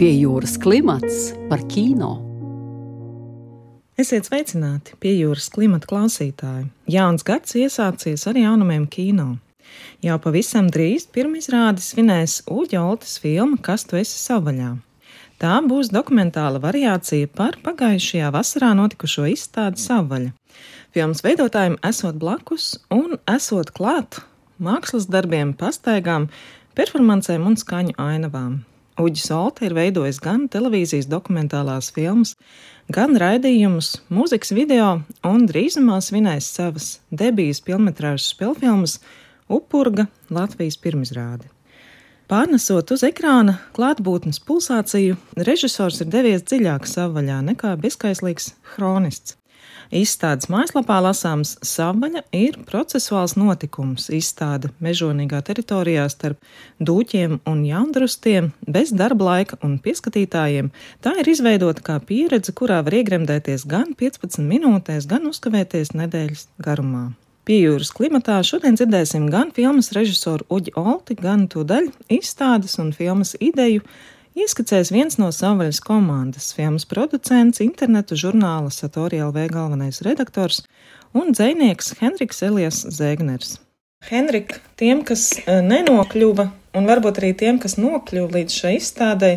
Pie jūras klimats par kino. Esiet sveicināti pie jūras klimata klausītāji. Jauns gads iesācies ar jaunumiem kino. Jau pavisam drīz pirmizrādi svinēs Uģoltas filma Kas tu esi savaļā. Tā būs dokumentāla variācija par pagājušajā vasarā notikušo izstādi Savaļa. Filmas veidotājiem esot blakus un esot klāt mākslas darbiem, pastaigām, performancēm un skaņu ainavām. Uģis Olta ir veidojis gan televīzijas dokumentālās filmas, gan raidījumus, mūzikas video un drīzumā svinēs savas debijas filmas spēlfilmas Upurga Latvijas pirmizrādi. Pārnesot uz ekrāna klātbūtnes pulsāciju, režisors ir devies dziļāk savvaļā nekā bezskaislīgs chronists. Izstādes mājaslapā lasāms savaļa ir procesuāls notikums, izstāde mežonīgā teritorijā starp dūķiem un jaundrustiem, bez darba laika un pieskatītājiem. Tā ir izveidota kā pieredze, kurā var iegremdēties gan 15 minūtēs, gan uzkavēties nedēļas garumā. Piejūras klimatā šodien dzirdēsim gan filmas režisoru Uģi Olti, gan to daļu izstādes un filmas ideju ieskicēs viens no savvaļas komandas, filmas producents, internetu žurnāla Satori LV galvenais redaktors un dzēnieks Henriks Elijas Zēgners. Henrik, tiem, kas e, nenokļuva, un varbūt arī tiem, kas nokļuva līdz šai izstādē,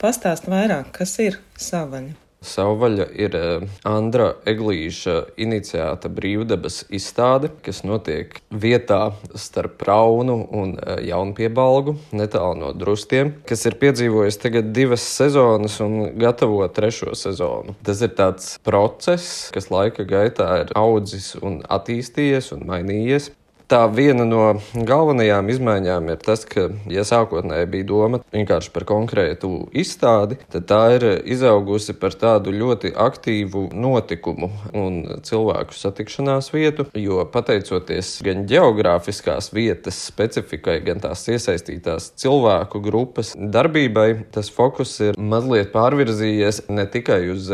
pastāst vairāk, kas ir savvaļa. Savvaļa ir eh, Andra Eglīša iniciēta brīvdabas izstāde, kas notiek vietā starp Raunu un eh, Jaunpiebalgu, netālu no drustiem, kas ir piedzīvojis tagad divas sezonas un gatavo trešo sezonu. Tas ir tāds process, kas laika gaitā ir audzis un attīstījies un mainījies. Tā viena no galvenajām izmaiņām ir tas, ka, ja sākotnēji bija doma vienkārši par konkrētu izstādi, tad tā ir izaugusi par tādu ļoti aktīvu notikumu un cilvēku satikšanās vietu, jo pateicoties gan geogrāfiskās vietas specifikai, gan tās iesaistītās cilvēku grupas darbībai, tas fokus ir mazliet pārvirzījies ne tikai uz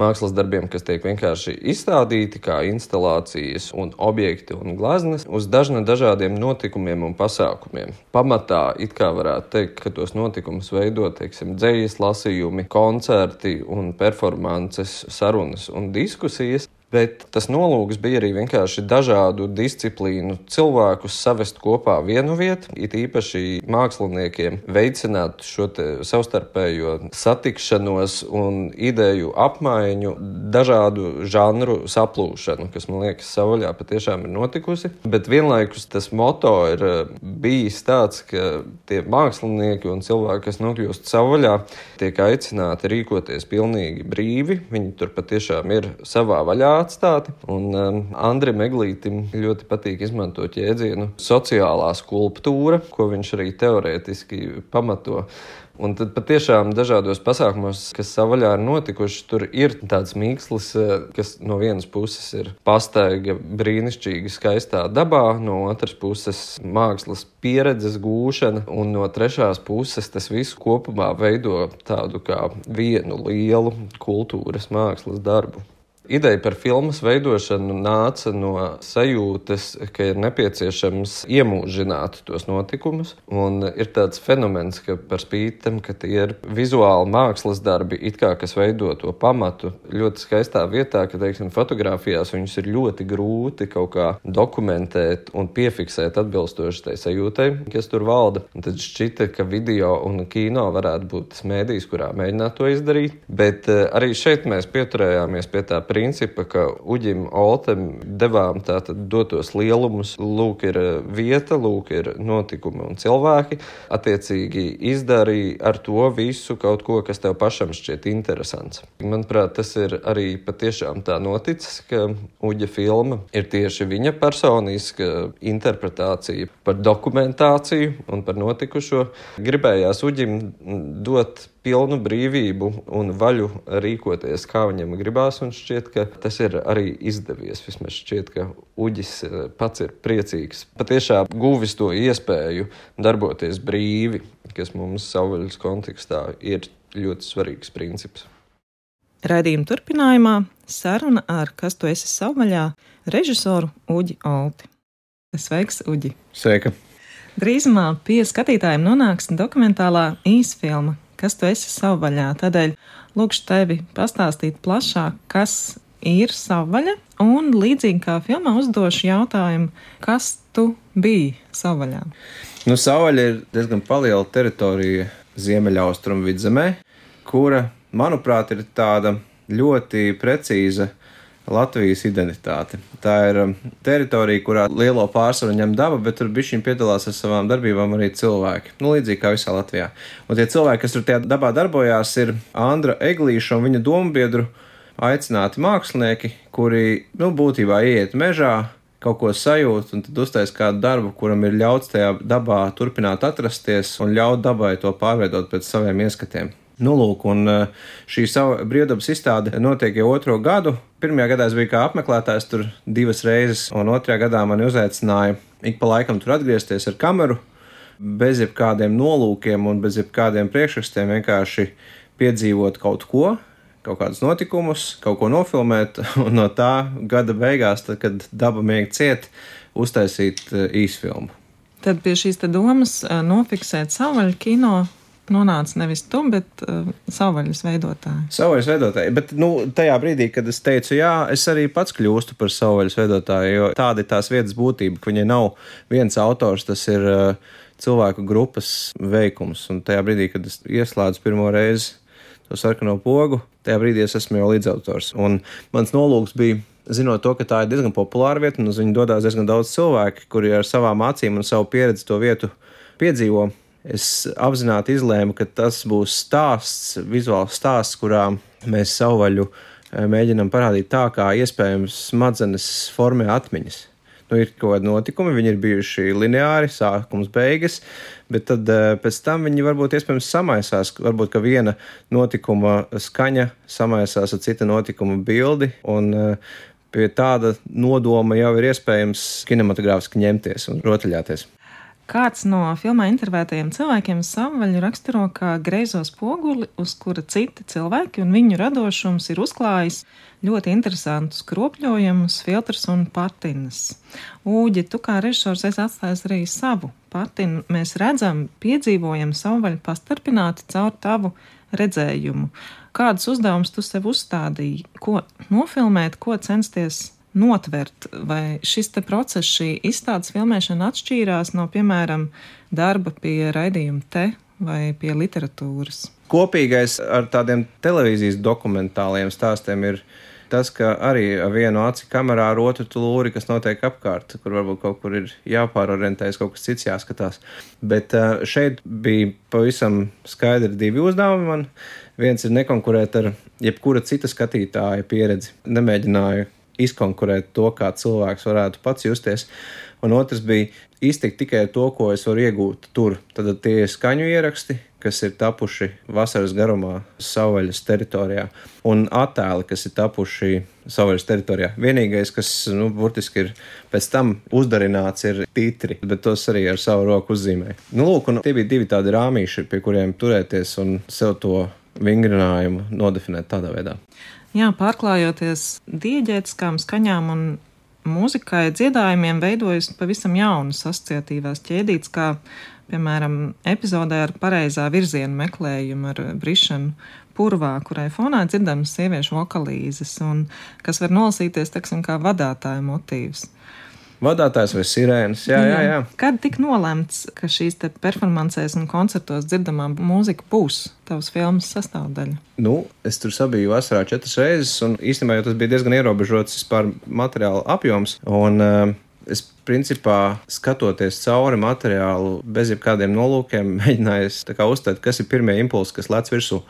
mākslas darbiem, kas tiek vienkārši izstādīti kā instalācijas un objekti un gleznas, uz dažna dažādiem notikumiem un pasākumiem. Pamatā it kā varētu teikt, ka tos notikumus veido, teiksim, dzējas lasījumi, koncerti un performances, sarunas un diskusijas. Bet tas nolūks bija arī vienkārši dažādu disciplīnu cilvēkus savest kopā vienu vietu, it īpaši māksliniekiem veicināt šo savstarpējo satikšanos un ideju apmaiņu, dažādu žanru saplūšanu, kas man liekas savaļā patiešām ir notikusi. Bet vienlaikus tas moto ir eh, bijis tāds, ka tie mākslinieki un cilvēki, kas nokļūst savaļā, tiek aicināti rīkoties pilnīgi brīvi. Viņi tur patiešām ir savā vaļā atstāti. Un um, Andrim Eglītim ļoti patīk izmantot jēdzienu sociālā skulptūra, ko viņš arī teorētiski pamato. Un tad patiešām dažādos pasākumos, kas savaļā ir notikuši, tur ir tāds mīkslis, eh, kas no vienas puses ir pastaiga brīnišķīgi skaistā dabā, no otras puses mākslas pieredzes gūšana, un no trešās puses tas viss kopumā veido tādu kā vienu lielu kultūras mākslas darbu. Ideja par filmas veidošanu nāca no sajūtas, ka ir nepieciešams iemūžināt tos notikumus. Un ir tāds fenomens, ka par spīti tam, ka tie ir vizuāli mākslas darbi, kā, kas veido to pamatu ļoti skaistā vietā, ka, teiksim, fotografijās viņus ir ļoti grūti kaut kā dokumentēt un piefiksēt atbilstoši tai sajūtai, kas tur valda. Un tad šķita, ka video un kino varētu būt tas mēdījis, kurā mēģināt to izdarīt. Bet uh, arī šeit mēs pieturējāmies pie tā principa, ka Uģim Oltem devām tātad dotos lielumus. Lūk, ir eh, vieta, lūk, ir notikumi un cilvēki. Attiecīgi izdarīja ar to visu kaut ko, kas tev pašam šķiet interesants. Manuprāt, tas ir arī patiešām tā noticis, ka Uģa filma ir tieši viņa personiska interpretācija par dokumentāciju un par notikušo. Gribējās Uģim dot pilnu brīvību un vaļu rīkoties, kā viņam gribās. Un šķiet, ka tas ir arī izdevies. Vismaz šķiet, ka Uģis eh, pats ir priecīgs. Patiešām guvis to iespēju darboties brīvi, kas mums savvaļas kontekstā ir ļoti svarīgs princips. Radījuma turpinājumā saruna ar kas tu esi savvaļā režisoru Uģi Olti. Sveiks, Uģi! Sveika! Drīzumā pie skatītājiem nonāks dokumentālā īsfilma kas tu esi savvaļā. Tādēļ lūkšu tevi pastāstīt plašāk, kas ir savvaļa, un līdzīgi kā filmā uzdošu jautājumu, kas tu biji savvaļā. Nu, savvaļa ir diezgan liela teritorija Ziemeļaustrumu vidzemē, kura, manuprāt, ir tāda ļoti precīza Latvijas identitāte. Tā ir um, teritorija, kurā lielo pārsvaru ņem daba, bet tur bišķiņ piedalās ar savām darbībām arī cilvēki. Nu, līdzīgi kā visā Latvijā. Un tie cilvēki, kas tur tajā dabā darbojās, ir Andra Eglīša un viņa dombiedru aicināti mākslinieki, kuri, nu, būtībā iet mežā, kaut ko sajūt, un tad uztais kādu darbu, kuram ir ļauts tajā dabā turpināt atrasties un ļaut dabai to pārveidot pēc saviem ieskatiem. Nu, lūk, un eh, šī sava brīvdabas izstāde notiek jau otro gadu. Pirmajā gadā es biju kā apmeklētājs tur divas reizes, un otrajā gadā mani uzaicināja ik pa laikam tur atgriezties ar kameru, bez jebkādiem nolūkiem un bez jebkādiem priekšrakstiem, vienkārši piedzīvot kaut ko, kaut kādus notikumus, kaut ko nofilmēt, un no tā gada beigās, tad, kad daba miega ciet, uztaisīt eh, īsfilmu. Tad pie šīs domas eh, nofiksēt savvaļu kino nonāca nevis tu, bet uh, savvaļas veidotāji. Savvaļas veidotāji, bet nu, tajā brīdī, kad es teicu, jā, es arī pats kļūstu par savvaļas veidotāju, jo tāda ir tās vietas būtība, ka viņai nav viens autors, tas ir uh, cilvēku grupas veikums. Un tajā brīdī, kad es ieslēdzu pirmo reizi to sarkano pogu, tajā brīdī es esmu jau līdzautors. Un mans nolūks bija zinot to, ka tā ir diezgan populāra vieta, un uz viņu dodas diezgan daudz cilvēku, kuri ar savām acīm un savu pieredzi to vietu piedzīvo es apzināti izlēmu, ka tas būs stāsts, vizuāls stāsts, kurā mēs savu vaļu eh, mēģinām parādīt tā, kā iespējams smadzenes formē atmiņas. Nu, ir kaut kādi notikumi, viņi ir bijuši lineāri, sākums, beigas, bet tad eh, pēc tam viņi varbūt iespējams samaisās. Varbūt viena notikuma skaņa samaisās ar cita notikuma bildi, un eh, pie tāda nodoma jau ir iespējams kinematogrāfiski ņemties un rotaļāties. Kāds no filmā intervētajiem cilvēkiem savvaļu raksturo kā greizo spoguli, uz kura citi cilvēki un viņu radošums ir uzklājis ļoti interesantus kropļojumus, filtrus un patinas. Ūģi, tu kā režisors esi atstājis arī savu patinu. Mēs redzam, piedzīvojam savvaļu pastarpināti caur tavu redzējumu. Kādus uzdevumus tu sev uzstādīji, ko nofilmēt, ko censties notvert, vai šis process, šī izstādes filmēšana atšķīrās no, piemēram, darba pie raidījuma te vai pie literatūras? Kopīgais ar tādiem televīzijas dokumentāliem stāstiem ir tas, ka arī ar vienu aci kamerā ar otru lūri, kas notiek apkārt, kur varbūt kaut kur ir jāpārorientējas, kaut kas cits jāskatās. Bet eh, šeit bija pavisam skaidri divi uzdevumi man. Viens ir nekonkurēt ar jebkura cita skatītāja pieredzi. Nemēģināju izkonkurēt to, kā cilvēks varētu pats justies. Un otrs bija iztikt tikai to, ko es varu iegūt tur. Tad tie ir skaņu ieraksti, kas ir tapuši vasaras garumā savvaļas teritorijā, un attēli, kas ir tapuši savvaļas teritorijā. Vienīgais, kas, nu, burtiski ir pēc tam uzdarināts, ir titri, bet tos arī ar savu roku uzzīmēju. Nu, lūk, tie bija divi tādi rāmīši, pie kuriem turēties un sev to vingrinājumu nodefinēt tādā veidā. Jā, pārklājoties dieģētiskām skaņām un mūzikai, dziedājumiem veidojas pavisam jaunas asociatīvās ķēdītes, kā piemēram epizodē ar pareizā virziena meklējumu ar Brišanu purvā, kurai fonā dzirdamas sieviešu vokalīzes un kas var nolasīties, teiksim, kā vadātāja motīvs. Vadātājs vai sirēnas. Jā, jā, jā. Kad tika nolemts, ka šīs performancēs un koncertos dzirdamā mūzika būs tavas filmas sastāvdaļa? Nu, es tur sabiju vasarā četras reizes, un īstenībā tas bija diezgan ierobežots vispār materiāla apjoms. Un, uh, Es principā skatoties cauri materiālu, bez jebkādiem nolūkiem, mēģināju uztvert, kas ir pirmie impulsi, kas lec virsū.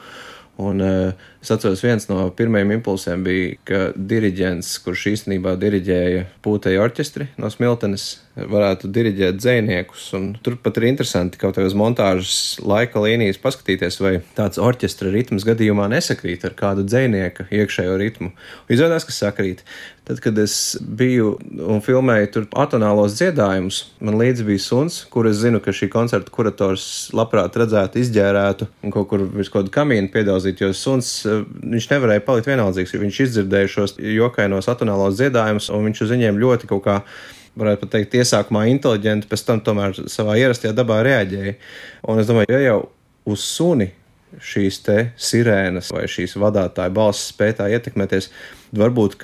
Un, uh, es atceros, viens no pirmajiem impulsiem bija, ka diriģents, kurš īstenībā diriģēja pūtēju orķestri no Smiltenes, varētu diriģēt dziniekus. Tur pat ir interesanti kaut kādā montāžas laika līnijas paskatīties, vai tāds orķestra ritms gadījumā nesakrīt ar kādu dzinieka iekšējo ritmu. Izrādās, ka sakrīt. Tad, kad es biju un filmēju tur atonālos dziedājumus, man līdzi bija suns, kur es zinu, ka šī koncerta kurators labprāt redzētu izģērētu un kaut kur virs kaut kāda kamīna piedāvāt, jo suns viņš nevarēja palikt vienaldzīgs, jo viņš izdzirdēja šos jokainos atonālos dziedājumus un viņš uz viņiem ļoti kaut kā varētu teikt, iesākumā inteliģenti, pēc tam tomēr savā ierastajā dabā reaģēja. Un es domāju, ja jau uz suni šīs sirēnas vai šīs vadītāja balss spēj tā ietekmēties. Varbūt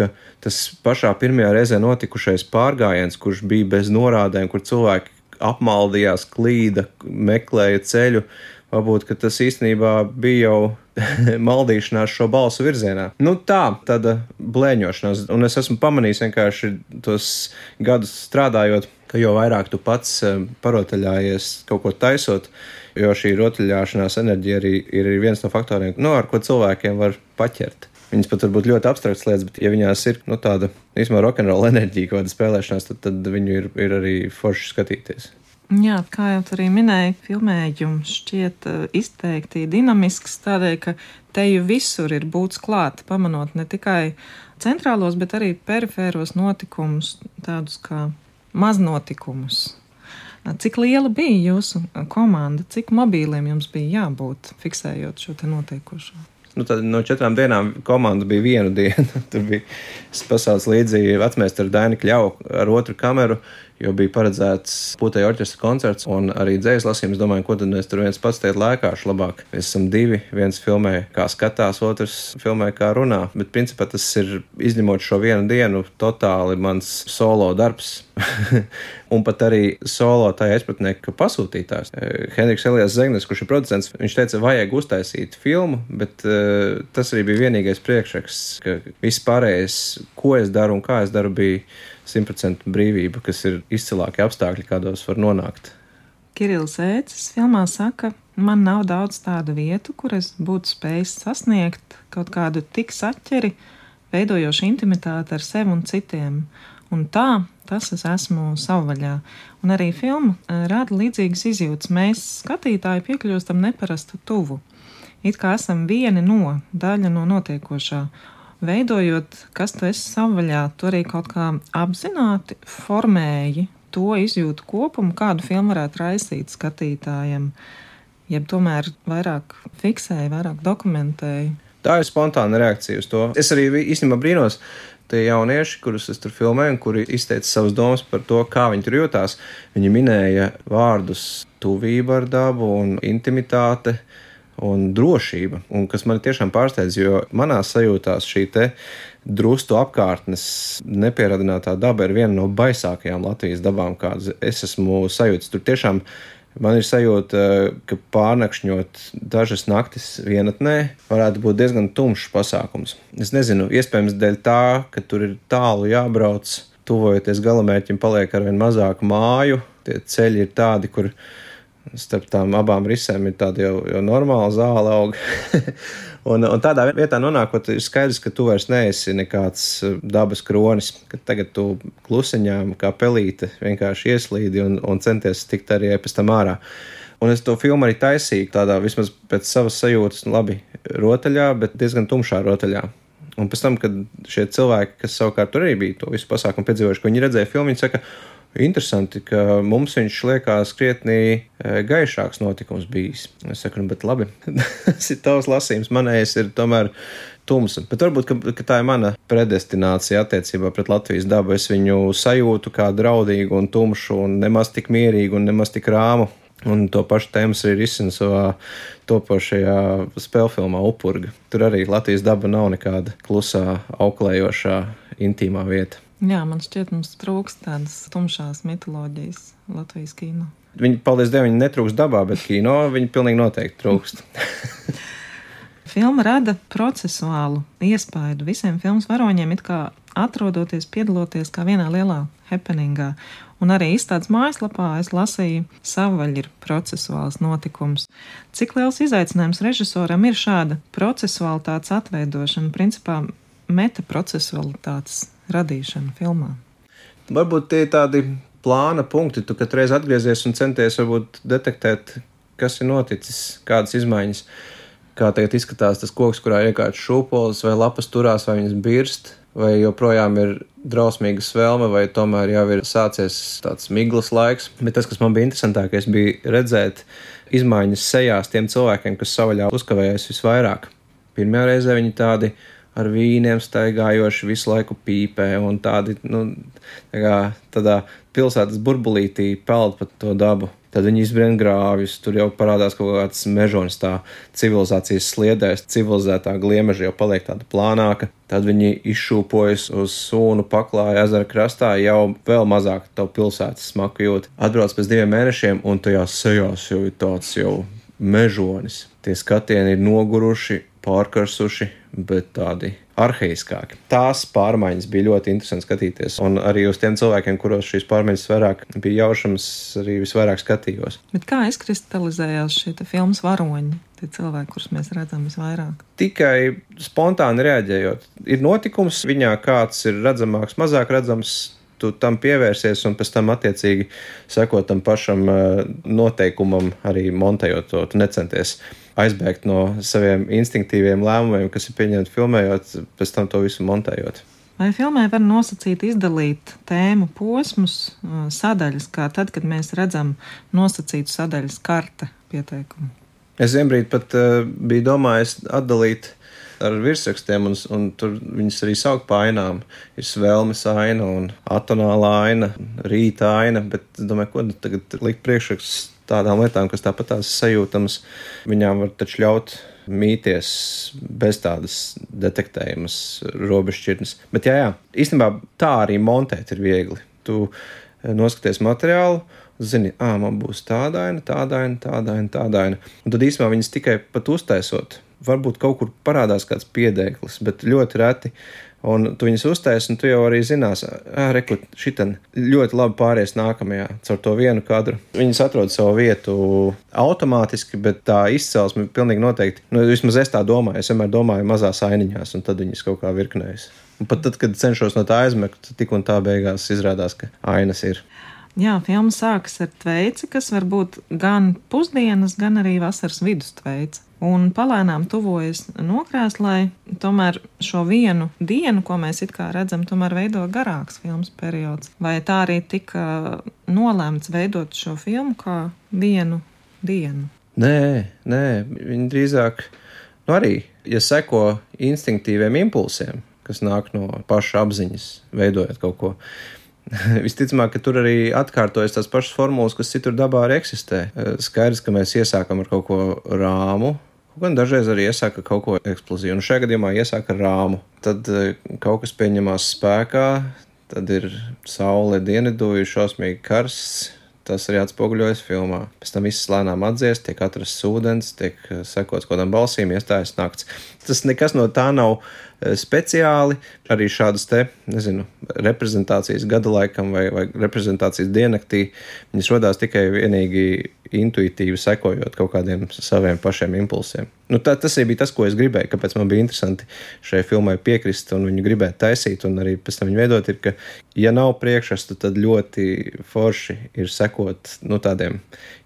tas pašā pirmajā reizē notikušais pārgājiens, kurš bija bez norādēm, kur cilvēki apmaldījās, klīda, meklēja ceļu, varbūt tas īstenībā bija jau maldīšanās šo balsu virzienā. Nu, tā, tāda blēņošanās, un es esmu pamanījis vienkārši tos gadus strādājot, ka jo vairāk tu pats eh, parotaļājies kaut ko taisot, jo šī rotaļāšanās enerģija arī ir viens no faktoriem, no, ar ko cilvēkiem var paķert. Viņas pat var būt ļoti abstrakts lietas, bet, ja viņās ir nu, tāda īstenībā rokenrola enerģija, kāda spēlēšanās, tad, tad viņu ir, ir arī forši skatīties. Jā, kā jau arī minēja, filmējums šķiet uh, izteikti dinamisks, tādēļ, ka te jau visur ir būts klāt, pamanot ne tikai centrālos, bet arī perifēros notikumus, tādus kā maznotikumus. Cik liela bija jūsu komanda, cik mobīliem jums bija jābūt fiksējot šo notiekošo? Nu, tad no četrām dienām komanda bija vienu dienu. Tur bija pasaules līdzi vecmēstara Daina Kļauja ar otru kameru, jo bija paredzēts putekļu orķestra koncerts un arī dzējas lasījums. Domāju, ko tad mēs tur viens pats teikt lēkāšu labāk. Mēs esam divi, viens filmē, kā skatās, otrs filmē, kā runā. Bet principā tas ir izņemot šo vienu dienu, totāli mans solo darbs. un pat arī solo tajā izpratnē, ka pasūtītājs, eh, Henriks Elijas Zegnes, kurš ir producents, viņš teica, vajag uztaisīt filmu, bet uh, tas arī bija vienīgais priekšraksts, ka viss pārējais, ko es daru un kā es daru, bija 100% brīvība, kas ir izcilākie apstākļi, kādos var nonākt. Kirillis Ēcis filmā saka, man nav daudz tādu vietu, kur es būtu spējis sasniegt kaut kādu tik saķeri, veidojošu intimitāti ar sevi un citiem. Un tā, tas es esmu savvaļā. Un arī filma eh, rada līdzīgas izjūtas. Mēs, skatītāji, piekļūstam neparastu tuvu. It kā esam vieni no, daļa no notiekošā veidojot, kas tu esi savvaļā, tu arī kaut kā apzināti formēji to izjūtu kopumu, kādu filmu varētu raisīt skatītājiem, jeb tomēr vairāk fiksēji, vairāk dokumentēji. Tā ir spontāna reakcija uz to. Es arī īstenībā brīnos, tie jaunieši, kurus es tur filmēju, kuri izteica savas domas par to, kā viņi tur jutās. Viņi minēja vārdus tuvība ar dabu un intimitāte un drošība, un kas man tiešām pārsteidz, jo manā sajūtās šī drustu apkārtnes nepieradinātā daba ir viena no baisākajām Latvijas dabām, kādas es esmu sajūtis. Tur tiešām man ir sajūta, ka pārnakšņot dažas naktis vienatnē varētu būt diezgan tumšs pasākums. Es nezinu, iespējams, dēļ tā, ka tur ir tālu jābrauc, tuvojoties galamērķim, paliek arvien mazāk māju. Tie ceļi ir tādi, kur starp tām abām risēm ir tāda jau, jau normāla zāle aug. un, un tādā vietā nonākot, ir skaidrs, ka tu vairs neesi nekāds eh, dabas kronis, ka tagad tu klusiņām kā pelīte vienkārši ieslīdi un, un centies tikt arī pēc tam ārā. Un es to filmu arī taisīju tādā vismaz pēc savas sajūtas, nu, labi, rotaļā, bet diezgan tumšā rotaļā. Un pēc tam, kad šie cilvēki, kas savukārt tur arī bija to visu pasākumu piedzīvojuši, ko viņi redzēja filmu, viņi saka, Interesanti, ka mums viņš liekas krietni e, gaišāks notikums bijis. Es saku, nu, bet labi, tas ir tavs lasījums, manējais ir tomēr tumsa. Bet varbūt ka, ka tā ir mana predestinācija attiecībā pret Latvijas dabu. Es viņu sajūtu kā draudīgu un tumšu, un nemaz tik mierīgu un nemaz tik rāmu. Un to pašu tēmu arī risina savā topošajā spēļu filmā Upurga. Tur arī Latvijas daba nav nekāda klusā, auklējošā, intīmā vieta. Jā, man šķiet, mums trūkst tādas tumšās mitoloģijas Latvijas kino. Viņi, paldies Dievam, viņi netrūkst dabā, bet kino viņi pilnīgi noteikti trūkst. Filma rada procesuālu iespaidu visiem filmas varoņiem, it kā atrodoties, piedaloties kā vienā lielā happeningā. Un arī izstādes mājaslapā es lasīju, savvaļ ir procesuāls notikums. Cik liels izaicinājums režisoram ir šāda procesuālitātes atveidošana, principā metaprocesualitātes radīšanu filmā? Varbūt tie ir tādi plāna punkti, tu katru reizi atgriezies un centies varbūt detektēt, kas ir noticis, kādas izmaiņas. Kā tagad izskatās tas koks, kurā iekārts šūpoles, vai lapas turās, vai viņas birst, vai joprojām ir drausmīga svelme, vai tomēr jau ir sācies tāds miglas laiks. Bet tas, kas man bija interesantākais, bija redzēt izmaiņas sejās tiem cilvēkiem, kas savaļā uzkavējās visvairāk. Pirmajā reizē viņi tādi ar vīniem staigājoši, visu laiku pīpē un tādi, nu, tā kā tādā pilsētas burbulītī peld pa to dabu. Tad viņi izbrien grāvjus, tur jau parādās kaut kāds mežonis, tā civilizācijas sliedēs, civilizētā gliemeža jau paliek tāda plānāka. Tad viņi izšūpojas uz sūnu paklāja ezera krastā, jau vēl mazāk to pilsētas smaku jūt. Atbrauc pēc diviem mēnešiem, un tajās sejās jau ir tāds jau mežonis. Tie skatieni ir noguruši, pārkarsuši, bet tādi arhaiskāki. Tās pārmaiņas bija ļoti interesanti skatīties, un arī uz tiem cilvēkiem, kuros šīs pārmaiņas vairāk bija jaušamas, arī visvairāk skatījos. Bet kā izkristalizējās šie filmas varoņi? Tie cilvēki, kurus mēs redzam visvairāk. Tikai spontāni reaģējot. Ir notikums, viņā kāds ir redzamāks, mazāk redzams, tu tam pievērsies un pēc tam attiecīgi sekot tam pašam eh, noteikumam, arī montējot to. Tu necenties aizbēgt no saviem instinktīviem lēmumiem, kas ir pieņemti filmējot, pēc tam to visu montējot. Vai filmē var nosacīt, izdalīt tēmu posmus, eh, sadaļas, kā tad, kad mēs redzam nosacītu sadaļas karte pieteikumu? Es vienbrīd pat uh, biju domājis atdalīt ar virsrakstiem, un, un tur viņas arī sauc par ainām. Ir svelmes aina un atonāla aina, rīta aina, bet es domāju, ko nu tagad likt priekšrakstus tādām lietām, kas tāpat tās sajūtamas, viņām var taču ļaut mīties bez tādas detektējumas robežšķirnes. Bet jā, jā, īstenībā tā arī montēt ir viegli. Tu noskaties materiālu, zini, ah, man būs tādaina, tādaina, tādaina, tādaina. Un tad īstenībā viņas tikai pat uztaisot varbūt kaut kur parādās kāds piedēklis, bet ļoti reti. Un tu viņus uztaisīsi, un tu jau arī zinās, rekur, šitam ļoti labi pāries nākamajā, caur to vienu kadru. Viņas atrod savu vietu automātiski, bet tā izcelsme pilnīgi noteikti. Nu, vismaz es tā domāju, es vienmēr domāju mazās ainiņās, un tad viņas kaut kā virknējas. Un pat tad, kad cenšos no tā aizmigt, tik un tā beigās izrādās, ka ainas ir. Jā, filma sākas ar tveici, kas var būt gan pusdienas, gan arī vasaras vidus tveici un palēnām tuvojas nokrēslai. Tomēr šo vienu dienu, ko mēs it kā redzam, tomēr veido garāks filmas periods. Vai tā arī tika nolēmts veidot šo filmu kā vienu dienu? Nē, nē, viņi drīzāk nu arī, ja seko instinktīviem impulsiem, kas nāk no paša apziņas, veidojot kaut ko. Visticamāk, ka tur arī atkārtojas tās pašas formulas, kas citur dabā arī eksistē. Skaidrs, ka mēs iesākam ar kaut ko rāmu, Gan dažreiz arī iesāka kaut ko eksplozīvu. Nu, šajā gadījumā iesāka rāmu. Tad eh, kaut kas pieņemās spēkā, tad ir saule, dienviduļi, šausmīgi karsts. Tas arī atspoguļojas filmā. Pēc tam viss lēnām atdzies, tiek atrasts ūdens, tiek eh, sekots kaut kādām balsīm, iestājas nakts. Tas nekas no tā nav speciāli arī šādas te, nezinu, reprezentācijas gada laikam vai, vai reprezentācijas diennaktī, viņas rodās tikai vienīgi intuitīvi sekojot kaut kādiem saviem pašiem impulsiem. Nu, tā, tas bija tas, ko es gribēju, kāpēc man bija interesanti šai filmai piekrist un viņu gribēt taisīt un arī pēc tam viņu veidot, ir, ka, ja nav priekšrastu, tad ļoti forši ir sekot nu, tādiem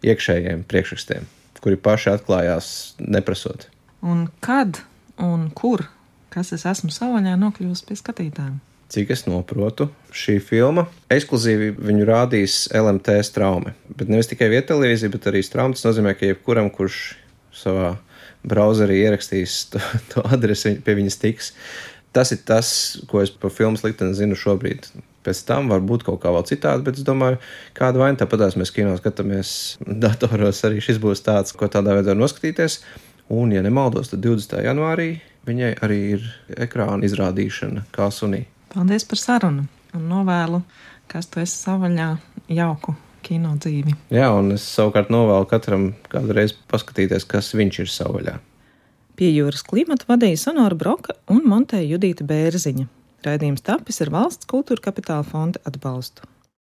iekšējiem priekšrakstiem, kuri paši atklājās neprasot. Un kad un kur kas es esmu savaņā nokļuvusi pie skatītājiem. Cik es saprotu, šī filma ekskluzīvi viņu rādīs LMT straume. Bet nevis tikai vietā televīzija, bet arī straume. Tas nozīmē, ka jebkuram, kurš savā browserī ierakstīs to, to adresi, pie viņas tiks. Tas ir tas, ko es par filmu likteni zinu šobrīd. Pēc tam var būt kaut kā vēl citādi, bet es domāju, kāda vaina tāpatās mēs kino skatāmies datoros. Arī šis būs tāds, ko tādā veidā noskatīties. Un, ja nemaldos, tad 20. janvārī viņai arī ir ekrāna izrādīšana kā sunī. Paldies par sarunu un novēlu, kas tu esi savaļā jauku kino dzīvi. Jā, un es savukārt novēlu katram kādreiz paskatīties, kas viņš ir savaļā. Pie jūras klimata vadīja Sonora Broka un Monteja Judīta Bērziņa. Raidījums tapis ar valsts kultūra kapitāla fonda atbalstu.